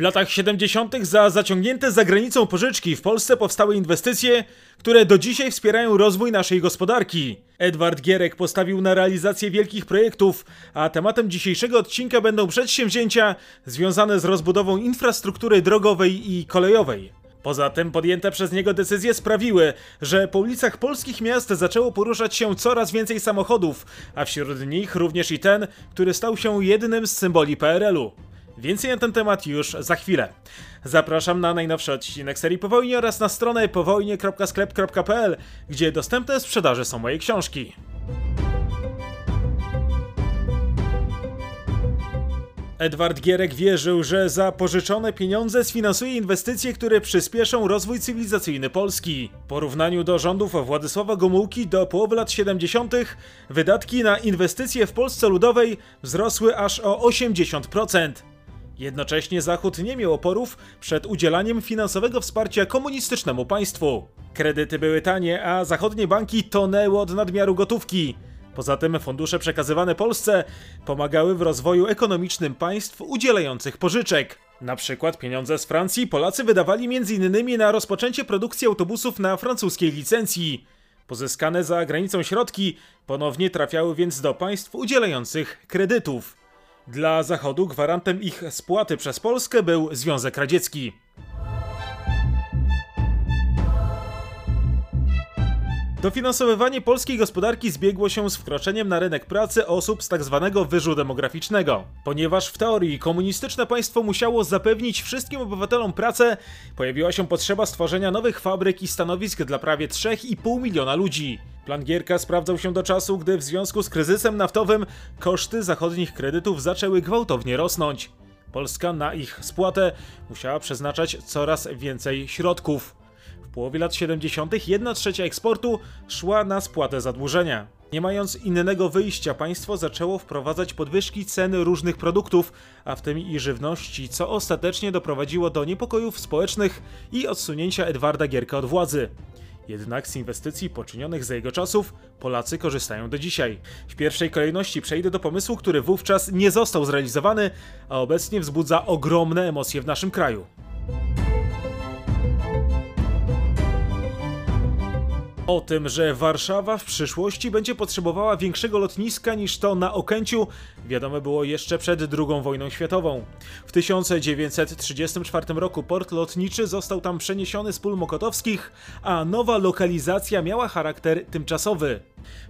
W latach 70. za zaciągnięte za granicą pożyczki w Polsce powstały inwestycje, które do dzisiaj wspierają rozwój naszej gospodarki. Edward Gierek postawił na realizację wielkich projektów, a tematem dzisiejszego odcinka będą przedsięwzięcia związane z rozbudową infrastruktury drogowej i kolejowej. Poza tym podjęte przez niego decyzje sprawiły, że po ulicach polskich miast zaczęło poruszać się coraz więcej samochodów, a wśród nich również i ten, który stał się jednym z symboli PRL-u. Więcej na ten temat już za chwilę. Zapraszam na najnowszy odcinek serii Po Wojnie oraz na stronę powojnie.sklep.pl, gdzie dostępne w sprzedaży są moje książki. Edward Gierek wierzył, że za pożyczone pieniądze sfinansuje inwestycje, które przyspieszą rozwój cywilizacyjny Polski. W porównaniu do rządów Władysława Gomułki do połowy lat 70. wydatki na inwestycje w Polsce Ludowej wzrosły aż o 80%. Jednocześnie Zachód nie miał oporów przed udzielaniem finansowego wsparcia komunistycznemu państwu. Kredyty były tanie, a zachodnie banki tonęły od nadmiaru gotówki. Poza tym fundusze przekazywane Polsce pomagały w rozwoju ekonomicznym państw udzielających pożyczek. Na przykład pieniądze z Francji Polacy wydawali m.in. na rozpoczęcie produkcji autobusów na francuskiej licencji. Pozyskane za granicą środki ponownie trafiały więc do państw udzielających kredytów. Dla Zachodu gwarantem ich spłaty przez Polskę był Związek Radziecki. Dofinansowywanie polskiej gospodarki zbiegło się z wkroczeniem na rynek pracy osób z tzw. Tak wyżu demograficznego. Ponieważ w teorii komunistyczne państwo musiało zapewnić wszystkim obywatelom pracę, pojawiła się potrzeba stworzenia nowych fabryk i stanowisk dla prawie 3,5 miliona ludzi. Plan Gierka sprawdzał się do czasu, gdy w związku z kryzysem naftowym koszty zachodnich kredytów zaczęły gwałtownie rosnąć. Polska na ich spłatę musiała przeznaczać coraz więcej środków. W połowie lat 70. 1 trzecia eksportu szła na spłatę zadłużenia. Nie mając innego wyjścia, państwo zaczęło wprowadzać podwyżki cen różnych produktów, a w tym i żywności, co ostatecznie doprowadziło do niepokojów społecznych i odsunięcia Edwarda Gierka od władzy. Jednak z inwestycji poczynionych za jego czasów Polacy korzystają do dzisiaj. W pierwszej kolejności przejdę do pomysłu, który wówczas nie został zrealizowany, a obecnie wzbudza ogromne emocje w naszym kraju. O tym, że Warszawa w przyszłości będzie potrzebowała większego lotniska niż to na Okęciu, wiadomo było jeszcze przed II wojną światową. W 1934 roku port lotniczy został tam przeniesiony z pól mokotowskich, a nowa lokalizacja miała charakter tymczasowy.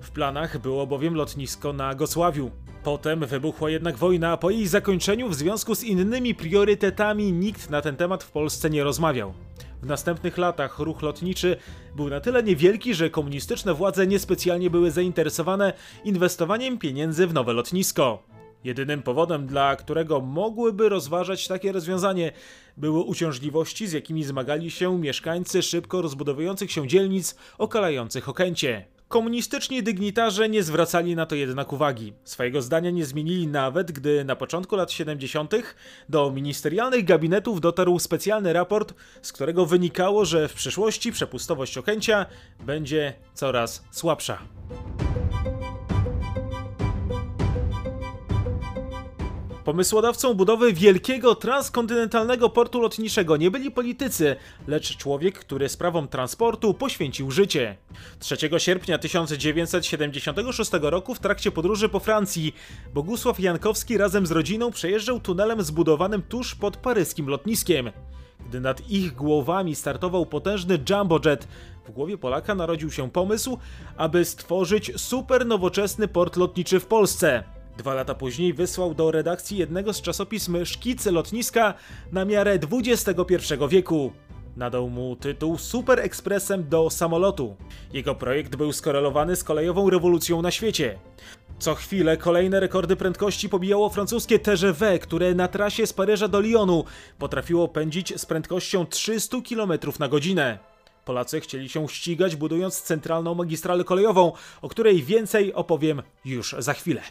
W planach było bowiem lotnisko na Gosławiu. Potem wybuchła jednak wojna, a po jej zakończeniu w związku z innymi priorytetami nikt na ten temat w Polsce nie rozmawiał. W następnych latach ruch lotniczy był na tyle niewielki, że komunistyczne władze niespecjalnie były zainteresowane inwestowaniem pieniędzy w nowe lotnisko. Jedynym powodem, dla którego mogłyby rozważać takie rozwiązanie, były uciążliwości, z jakimi zmagali się mieszkańcy szybko rozbudowujących się dzielnic okalających Okęcie. Komunistyczni dygnitarze nie zwracali na to jednak uwagi. Swojego zdania nie zmienili nawet, gdy na początku lat 70. do ministerialnych gabinetów dotarł specjalny raport, z którego wynikało, że w przyszłości przepustowość Okęcia będzie coraz słabsza. Pomysłodawcą budowy wielkiego transkontynentalnego portu lotniczego nie byli politycy, lecz człowiek, który sprawom transportu poświęcił życie. 3 sierpnia 1976 roku w trakcie podróży po Francji Bogusław Jankowski razem z rodziną przejeżdżał tunelem zbudowanym tuż pod paryskim lotniskiem. Gdy nad ich głowami startował potężny jumbojet, w głowie Polaka narodził się pomysł, aby stworzyć super nowoczesny port lotniczy w Polsce. Dwa lata później wysłał do redakcji jednego z czasopism szkice lotniska na miarę XXI wieku. Nadał mu tytuł Super Ekspresem do samolotu. Jego projekt był skorelowany z kolejową rewolucją na świecie. Co chwilę kolejne rekordy prędkości pobijało francuskie TGV, które na trasie z Paryża do Lyonu potrafiło pędzić z prędkością 300 km na godzinę. Polacy chcieli się ścigać budując centralną magistralę kolejową, o której więcej opowiem już za chwilę.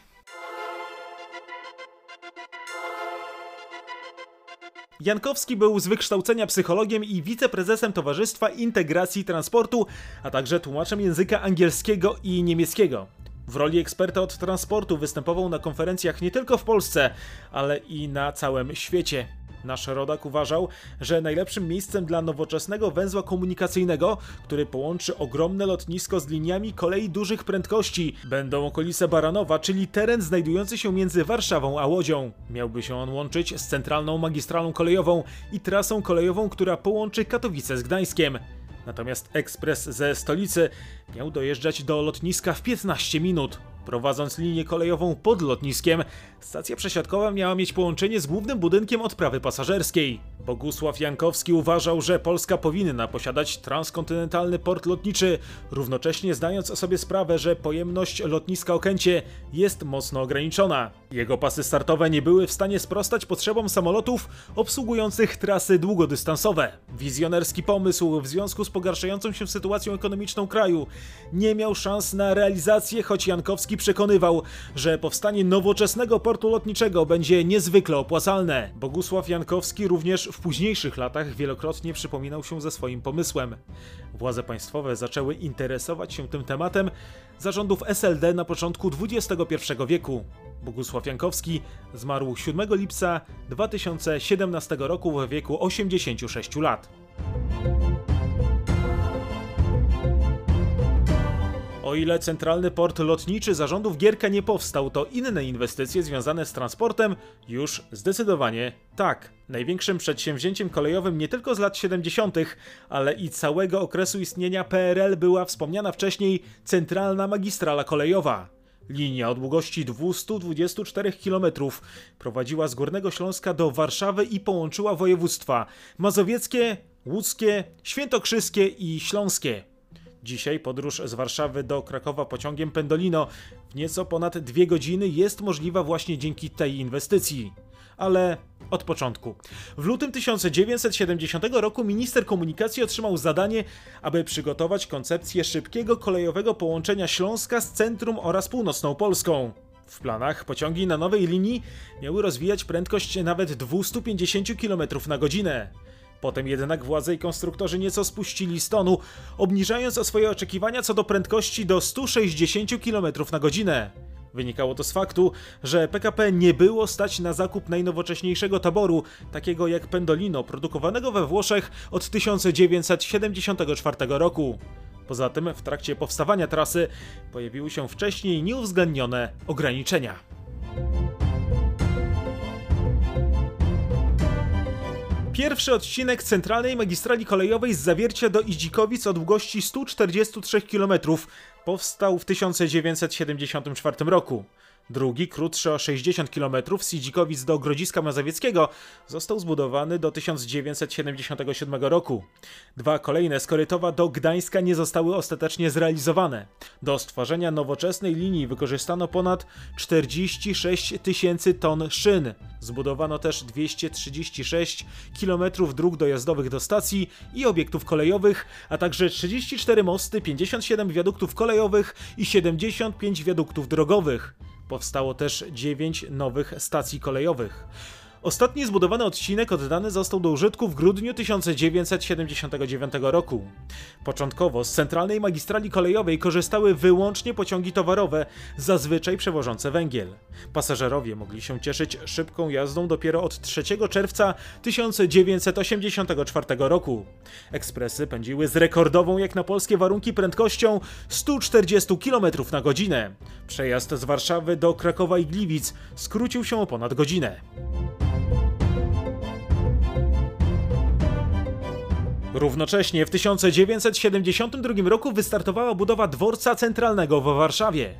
Jankowski był z wykształcenia psychologiem i wiceprezesem Towarzystwa Integracji Transportu, a także tłumaczem języka angielskiego i niemieckiego. W roli eksperta od transportu występował na konferencjach nie tylko w Polsce, ale i na całym świecie. Nasz rodak uważał, że najlepszym miejscem dla nowoczesnego węzła komunikacyjnego, który połączy ogromne lotnisko z liniami kolei dużych prędkości, będą okolice Baranowa, czyli teren znajdujący się między Warszawą a Łodzią. Miałby się on łączyć z centralną magistralą kolejową i trasą kolejową, która połączy Katowice z Gdańskiem. Natomiast ekspres ze stolicy miał dojeżdżać do lotniska w 15 minut. Prowadząc linię kolejową pod lotniskiem, stacja przesiadkowa miała mieć połączenie z głównym budynkiem odprawy pasażerskiej. Bogusław Jankowski uważał, że Polska powinna posiadać transkontynentalny port lotniczy, równocześnie zdając sobie sprawę, że pojemność lotniska Okęcie jest mocno ograniczona. Jego pasy startowe nie były w stanie sprostać potrzebom samolotów obsługujących trasy długodystansowe. Wizjonerski pomysł w związku z pogarszającą się sytuacją ekonomiczną kraju nie miał szans na realizację, choć Jankowski przekonywał, że powstanie nowoczesnego portu lotniczego będzie niezwykle opłacalne. Bogusław Jankowski również w późniejszych latach wielokrotnie przypominał się ze swoim pomysłem. Władze państwowe zaczęły interesować się tym tematem zarządów SLD na początku XXI wieku. Bogusław Jankowski zmarł 7 lipca 2017 roku w wieku 86 lat. O ile centralny port lotniczy zarządów Gierka nie powstał, to inne inwestycje związane z transportem już zdecydowanie tak. Największym przedsięwzięciem kolejowym nie tylko z lat 70., ale i całego okresu istnienia PRL była wspomniana wcześniej centralna magistrala kolejowa. Linia o długości 224 km prowadziła z Górnego Śląska do Warszawy i połączyła województwa mazowieckie, łódzkie, świętokrzyskie i śląskie. Dzisiaj podróż z Warszawy do Krakowa pociągiem Pendolino w nieco ponad dwie godziny jest możliwa właśnie dzięki tej inwestycji. Ale od początku. W lutym 1970 roku minister komunikacji otrzymał zadanie, aby przygotować koncepcję szybkiego kolejowego połączenia Śląska z centrum oraz północną Polską. W planach pociągi na nowej linii miały rozwijać prędkość nawet 250 km na godzinę. Potem jednak władze i konstruktorzy nieco spuścili z tonu, obniżając o swoje oczekiwania co do prędkości do 160 km na godzinę. Wynikało to z faktu, że PKP nie było stać na zakup najnowocześniejszego taboru, takiego jak Pendolino, produkowanego we Włoszech od 1974 roku. Poza tym w trakcie powstawania trasy pojawiły się wcześniej nieuwzględnione ograniczenia. Pierwszy odcinek centralnej magistrali kolejowej z Zawiercia do Idzikowic o długości 143 km powstał w 1974 roku. Drugi, krótszy o 60 km Sidzikowic do Grodziska Mazowieckiego, został zbudowany do 1977 roku. Dwa kolejne z Korytowa do Gdańska nie zostały ostatecznie zrealizowane. Do stworzenia nowoczesnej linii wykorzystano ponad 46 tysięcy ton szyn. Zbudowano też 236 km dróg dojazdowych do stacji i obiektów kolejowych, a także 34 mosty, 57 wiaduktów kolejowych i 75 wiaduktów drogowych. Powstało też 9 nowych stacji kolejowych. Ostatni zbudowany odcinek oddany został do użytku w grudniu 1979 roku. Początkowo z centralnej magistrali kolejowej korzystały wyłącznie pociągi towarowe, zazwyczaj przewożące węgiel. Pasażerowie mogli się cieszyć szybką jazdą dopiero od 3 czerwca 1984 roku. Ekspresy pędziły z rekordową jak na polskie warunki prędkością 140 km na godzinę. Przejazd z Warszawy do Krakowa i Gliwic skrócił się o ponad godzinę. Równocześnie w 1972 roku wystartowała budowa dworca centralnego w Warszawie.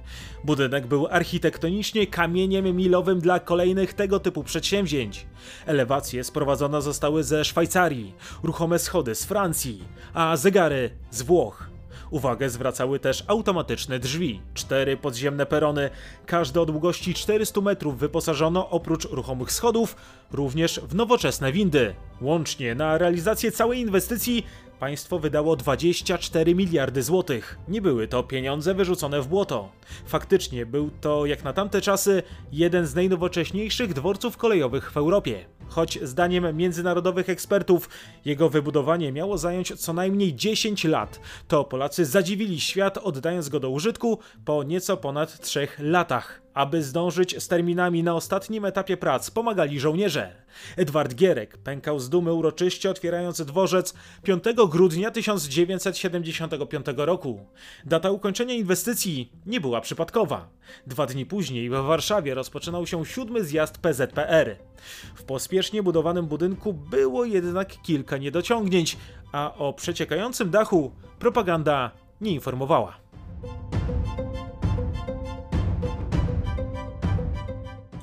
Budynek był architektonicznie kamieniem milowym dla kolejnych tego typu przedsięwzięć. Elewacje sprowadzone zostały ze Szwajcarii, ruchome schody z Francji, a zegary z Włoch. Uwagę zwracały też automatyczne drzwi. Cztery podziemne perony, każde o długości 400 metrów wyposażono oprócz ruchomych schodów również w nowoczesne windy. Łącznie na realizację całej inwestycji państwo wydało 24 miliardy złotych. Nie były to pieniądze wyrzucone w błoto. Faktycznie był to, jak na tamte czasy, jeden z najnowocześniejszych dworców kolejowych w Europie. Choć zdaniem międzynarodowych ekspertów jego wybudowanie miało zająć co najmniej 10 lat, to Polacy zadziwili świat oddając go do użytku po nieco ponad 3 latach. Aby zdążyć z terminami na ostatnim etapie prac, pomagali żołnierze. Edward Gierek pękał z dumy uroczyście otwierając dworzec 5 grudnia 1975 roku. Data ukończenia inwestycji nie była przypadkowa. Dwa dni później w Warszawie rozpoczynał się siódmy zjazd PZPR. W pospiesznie budowanym budynku było jednak kilka niedociągnięć, a o przeciekającym dachu propaganda nie informowała.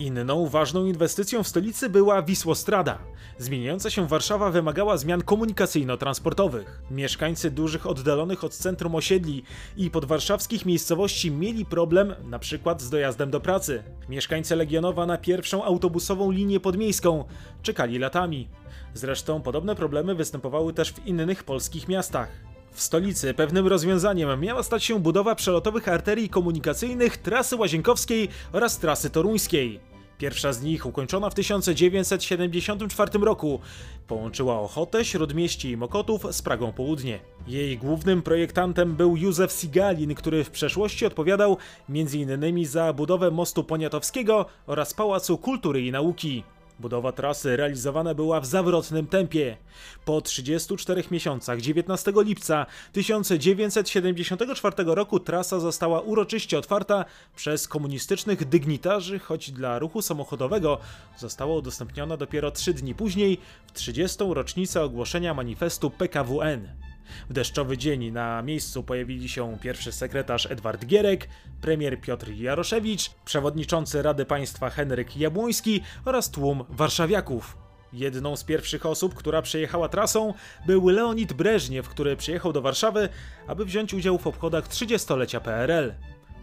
Inną ważną inwestycją w stolicy była Wisłostrada. Zmieniająca się Warszawa wymagała zmian komunikacyjno-transportowych. Mieszkańcy dużych oddalonych od centrum osiedli i podwarszawskich miejscowości mieli problem przykład z dojazdem do pracy. Mieszkańcy Legionowa na pierwszą autobusową linię podmiejską czekali latami. Zresztą podobne problemy występowały też w innych polskich miastach. W stolicy pewnym rozwiązaniem miała stać się budowa przelotowych arterii komunikacyjnych trasy łazienkowskiej oraz trasy toruńskiej. Pierwsza z nich, ukończona w 1974 roku, połączyła Ochotę, Śródmieście i Mokotów z Pragą Południe. Jej głównym projektantem był Józef Sigalin, który w przeszłości odpowiadał m.in. za budowę mostu poniatowskiego oraz Pałacu Kultury i Nauki. Budowa trasy realizowana była w zawrotnym tempie. Po 34 miesiącach 19 lipca 1974 roku trasa została uroczyście otwarta przez komunistycznych dygnitarzy, choć dla ruchu samochodowego została udostępniona dopiero 3 dni później, w 30. rocznicę ogłoszenia manifestu PKWN. W deszczowy dzień na miejscu pojawili się pierwszy sekretarz Edward Gierek, premier Piotr Jaroszewicz, przewodniczący Rady Państwa Henryk Jabłoński oraz tłum warszawiaków. Jedną z pierwszych osób, która przejechała trasą, był Leonid Breżniew, który przyjechał do Warszawy, aby wziąć udział w obchodach 30-lecia PRL.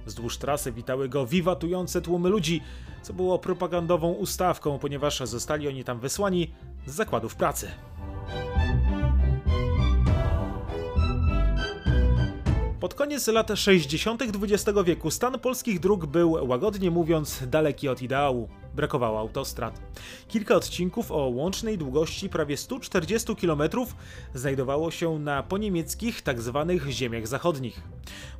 Wzdłuż trasy witały go wiwatujące tłumy ludzi, co było propagandową ustawką, ponieważ zostali oni tam wysłani z zakładów pracy. Pod koniec lat 60. XX wieku stan polskich dróg był, łagodnie mówiąc, daleki od ideału. Brakowało autostrad. Kilka odcinków o łącznej długości prawie 140 km znajdowało się na poniemieckich tzw. Tak ziemiach zachodnich.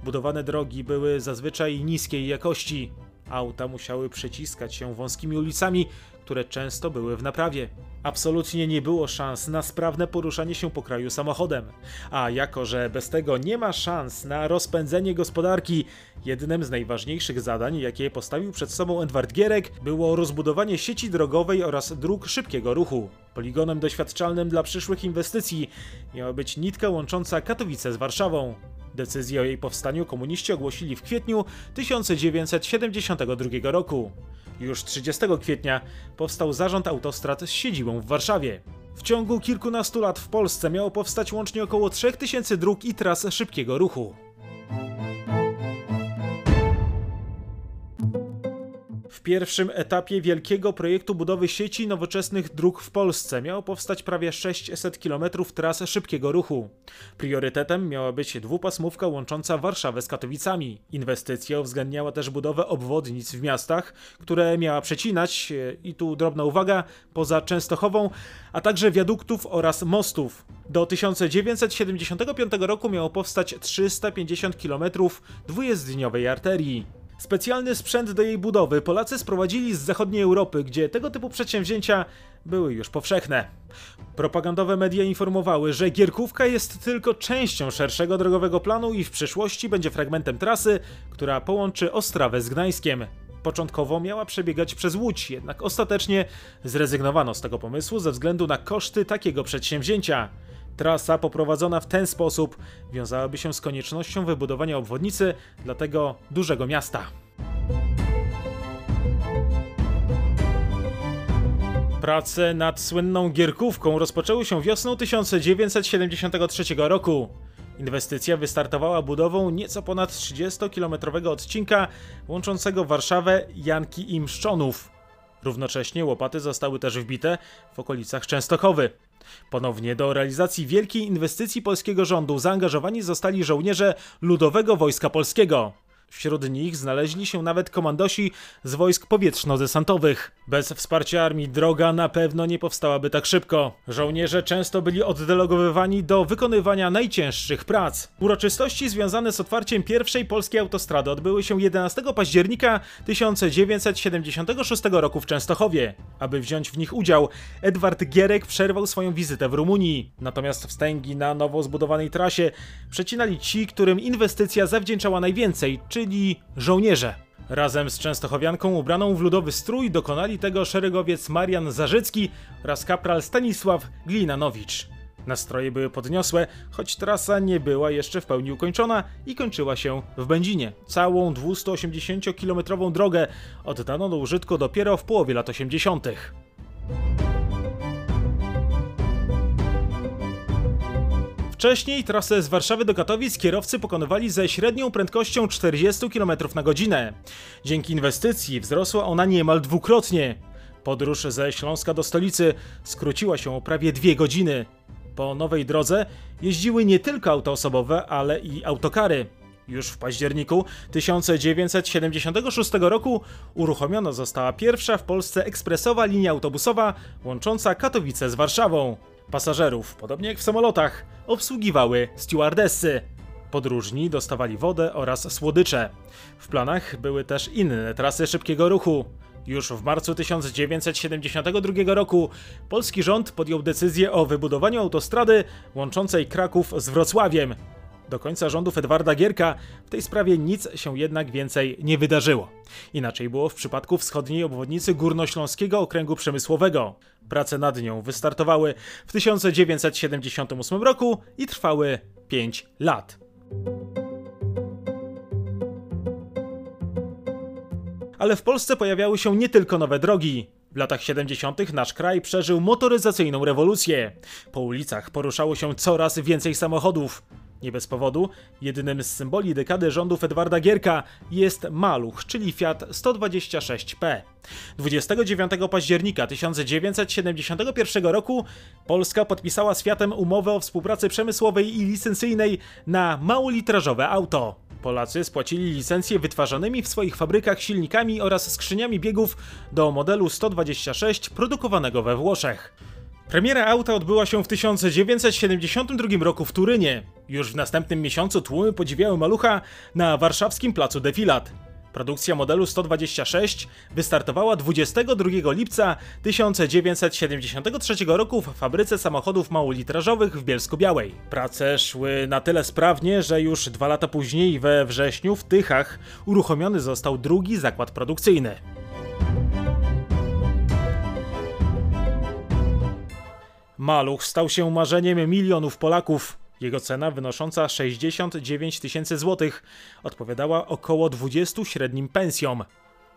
Budowane drogi były zazwyczaj niskiej jakości. Auta musiały przeciskać się wąskimi ulicami, które często były w naprawie. Absolutnie nie było szans na sprawne poruszanie się po kraju samochodem. A jako, że bez tego nie ma szans na rozpędzenie gospodarki, jednym z najważniejszych zadań, jakie postawił przed sobą Edward Gierek, było rozbudowanie sieci drogowej oraz dróg szybkiego ruchu. Poligonem doświadczalnym dla przyszłych inwestycji miała być nitka łącząca Katowice z Warszawą. Decyzję o jej powstaniu komuniści ogłosili w kwietniu 1972 roku. Już 30 kwietnia powstał zarząd autostrad z siedzibą w Warszawie. W ciągu kilkunastu lat w Polsce miało powstać łącznie około 3000 dróg i tras szybkiego ruchu. Pierwszym etapie wielkiego projektu budowy sieci nowoczesnych dróg w Polsce miało powstać prawie 600 km tras szybkiego ruchu. Priorytetem miała być dwupasmówka łącząca Warszawę z Katowicami. Inwestycja uwzględniała też budowę obwodnic w miastach, które miała przecinać, e, i tu drobna uwaga, poza Częstochową, a także wiaduktów oraz mostów. Do 1975 roku miało powstać 350 km dwujezdniowej arterii. Specjalny sprzęt do jej budowy Polacy sprowadzili z zachodniej Europy, gdzie tego typu przedsięwzięcia były już powszechne. Propagandowe media informowały, że Gierkówka jest tylko częścią szerszego drogowego planu i w przyszłości będzie fragmentem trasy, która połączy Ostrawę z Gdańskiem. Początkowo miała przebiegać przez Łódź, jednak ostatecznie zrezygnowano z tego pomysłu ze względu na koszty takiego przedsięwzięcia. Trasa poprowadzona w ten sposób wiązałaby się z koniecznością wybudowania obwodnicy dla tego dużego miasta. Prace nad słynną Gierkówką rozpoczęły się wiosną 1973 roku. Inwestycja wystartowała budową nieco ponad 30-kilometrowego odcinka łączącego Warszawę, Janki i Mszczonów. Równocześnie łopaty zostały też wbite w okolicach Częstochowy. Ponownie do realizacji wielkiej inwestycji polskiego rządu zaangażowani zostali żołnierze Ludowego Wojska Polskiego. Wśród nich znaleźli się nawet komandosi z wojsk powietrzno-desantowych. Bez wsparcia armii droga na pewno nie powstałaby tak szybko. Żołnierze często byli oddelegowywani do wykonywania najcięższych prac. Uroczystości związane z otwarciem pierwszej polskiej autostrady odbyły się 11 października 1976 roku w Częstochowie. Aby wziąć w nich udział, Edward Gierek przerwał swoją wizytę w Rumunii. Natomiast wstęgi na nowo zbudowanej trasie przecinali ci, którym inwestycja zawdzięczała najwięcej, czyli żołnierze. Razem z Częstochowianką ubraną w ludowy strój dokonali tego szeregowiec Marian Zarzycki oraz kapral Stanisław Glinanowicz. Nastroje były podniosłe, choć trasa nie była jeszcze w pełni ukończona i kończyła się w Będzinie. Całą 280-kilometrową drogę oddano do użytku dopiero w połowie lat 80. Wcześniej trasę z Warszawy do Katowic kierowcy pokonywali ze średnią prędkością 40 km na godzinę. Dzięki inwestycji wzrosła ona niemal dwukrotnie. Podróż ze Śląska do stolicy skróciła się o prawie dwie godziny. Po nowej drodze jeździły nie tylko auta osobowe, ale i autokary. Już w październiku 1976 roku uruchomiona została pierwsza w Polsce ekspresowa linia autobusowa łącząca Katowice z Warszawą. Pasażerów, podobnie jak w samolotach, obsługiwały stewardessy. Podróżni dostawali wodę oraz słodycze. W planach były też inne trasy szybkiego ruchu. Już w marcu 1972 roku polski rząd podjął decyzję o wybudowaniu autostrady łączącej Kraków z Wrocławiem. Do końca rządów Edwarda Gierka w tej sprawie nic się jednak więcej nie wydarzyło. Inaczej było w przypadku wschodniej obwodnicy Górnośląskiego Okręgu Przemysłowego. Prace nad nią wystartowały w 1978 roku i trwały 5 lat. Ale w Polsce pojawiały się nie tylko nowe drogi. W latach 70. nasz kraj przeżył motoryzacyjną rewolucję. Po ulicach poruszało się coraz więcej samochodów. Nie bez powodu, jednym z symboli dekady rządów Edwarda Gierka jest Maluch, czyli Fiat 126P. 29 października 1971 roku Polska podpisała z Fiatem umowę o współpracy przemysłowej i licencyjnej na małolitrażowe auto. Polacy spłacili licencje wytwarzanymi w swoich fabrykach silnikami oraz skrzyniami biegów do modelu 126 produkowanego we Włoszech. Premiera auta odbyła się w 1972 roku w Turynie. Już w następnym miesiącu tłumy podziwiały malucha na warszawskim placu Defilat. Produkcja modelu 126 wystartowała 22 lipca 1973 roku w fabryce samochodów małolitrażowych w Bielsku-Białej. Prace szły na tyle sprawnie, że już dwa lata później, we wrześniu, w Tychach, uruchomiony został drugi zakład produkcyjny. Maluch stał się marzeniem milionów Polaków. Jego cena wynosząca 69 tysięcy złotych odpowiadała około 20 średnim pensjom.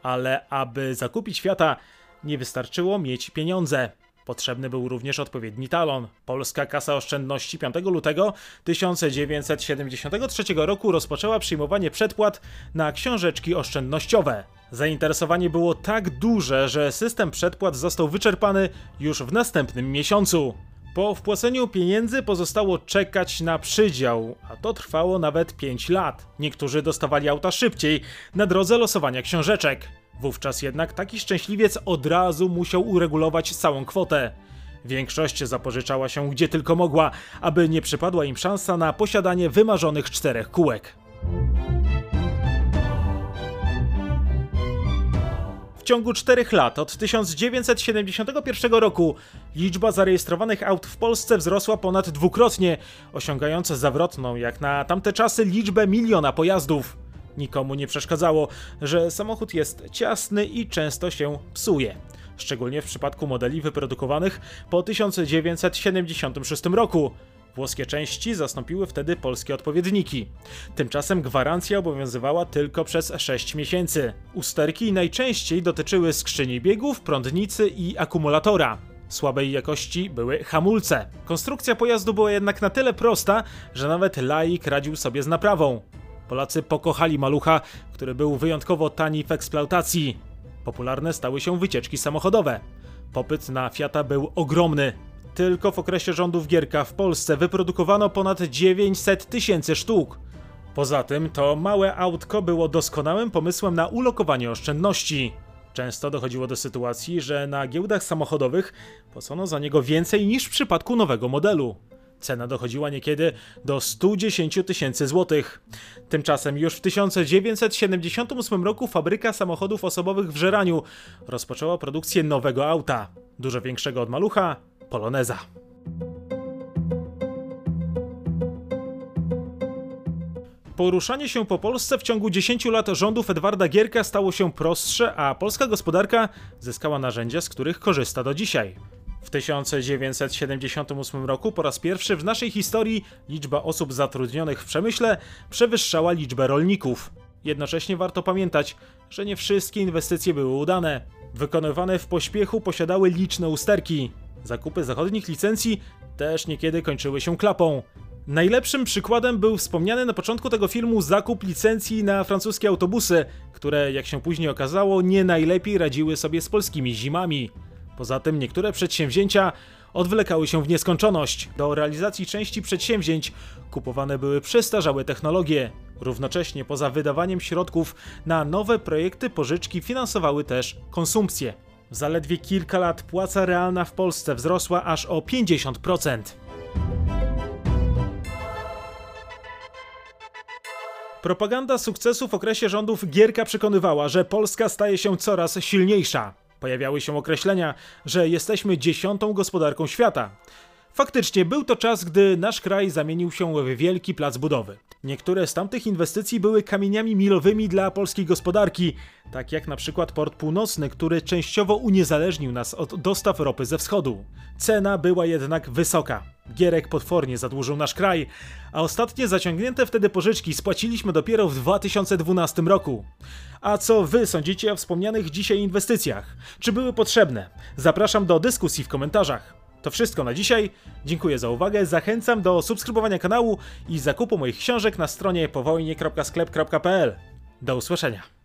Ale aby zakupić Fiata nie wystarczyło mieć pieniądze. Potrzebny był również odpowiedni talon. Polska Kasa Oszczędności 5 lutego 1973 roku rozpoczęła przyjmowanie przedpłat na książeczki oszczędnościowe. Zainteresowanie było tak duże, że system przedpłat został wyczerpany już w następnym miesiącu. Po wpłaceniu pieniędzy pozostało czekać na przydział, a to trwało nawet 5 lat. Niektórzy dostawali auta szybciej, na drodze losowania książeczek. Wówczas jednak taki szczęśliwiec od razu musiał uregulować całą kwotę. Większość zapożyczała się gdzie tylko mogła, aby nie przypadła im szansa na posiadanie wymarzonych czterech kółek. W ciągu czterech lat, od 1971 roku, liczba zarejestrowanych aut w Polsce wzrosła ponad dwukrotnie, osiągając zawrotną, jak na tamte czasy, liczbę miliona pojazdów. Nikomu nie przeszkadzało, że samochód jest ciasny i często się psuje. Szczególnie w przypadku modeli wyprodukowanych po 1976 roku. Włoskie części zastąpiły wtedy polskie odpowiedniki. Tymczasem gwarancja obowiązywała tylko przez 6 miesięcy. Usterki najczęściej dotyczyły skrzyni biegów, prądnicy i akumulatora. Słabej jakości były hamulce. Konstrukcja pojazdu była jednak na tyle prosta, że nawet laik radził sobie z naprawą. Polacy pokochali malucha, który był wyjątkowo tani w eksploatacji. Popularne stały się wycieczki samochodowe. Popyt na Fiata był ogromny. Tylko w okresie rządów Gierka w Polsce wyprodukowano ponad 900 tysięcy sztuk. Poza tym to małe autko było doskonałym pomysłem na ulokowanie oszczędności. Często dochodziło do sytuacji, że na giełdach samochodowych płacono za niego więcej niż w przypadku nowego modelu. Cena dochodziła niekiedy do 110 tysięcy złotych. Tymczasem już w 1978 roku fabryka samochodów osobowych w Żeraniu rozpoczęła produkcję nowego auta, dużo większego od malucha, Poloneza. Poruszanie się po Polsce w ciągu 10 lat rządów Edwarda Gierka stało się prostsze, a polska gospodarka zyskała narzędzia, z których korzysta do dzisiaj. W 1978 roku po raz pierwszy w naszej historii liczba osób zatrudnionych w przemyśle przewyższała liczbę rolników. Jednocześnie warto pamiętać, że nie wszystkie inwestycje były udane. Wykonywane w pośpiechu posiadały liczne usterki. Zakupy zachodnich licencji też niekiedy kończyły się klapą. Najlepszym przykładem był wspomniany na początku tego filmu zakup licencji na francuskie autobusy, które, jak się później okazało, nie najlepiej radziły sobie z polskimi zimami. Poza tym niektóre przedsięwzięcia odwlekały się w nieskończoność. Do realizacji części przedsięwzięć kupowane były przestarzałe technologie. Równocześnie poza wydawaniem środków na nowe projekty pożyczki finansowały też konsumpcję. W zaledwie kilka lat płaca realna w Polsce wzrosła aż o 50%. Propaganda sukcesu w okresie rządów Gierka przekonywała, że Polska staje się coraz silniejsza. Pojawiały się określenia, że jesteśmy dziesiątą gospodarką świata. Faktycznie był to czas, gdy nasz kraj zamienił się w wielki plac budowy. Niektóre z tamtych inwestycji były kamieniami milowymi dla polskiej gospodarki, tak jak na przykład Port Północny, który częściowo uniezależnił nas od dostaw ropy ze wschodu. Cena była jednak wysoka. Gierek potwornie zadłużył nasz kraj, a ostatnie zaciągnięte wtedy pożyczki spłaciliśmy dopiero w 2012 roku. A co wy sądzicie o wspomnianych dzisiaj inwestycjach? Czy były potrzebne? Zapraszam do dyskusji w komentarzach. To wszystko na dzisiaj. Dziękuję za uwagę. Zachęcam do subskrybowania kanału i zakupu moich książek na stronie powojnie.sklep.pl. Do usłyszenia.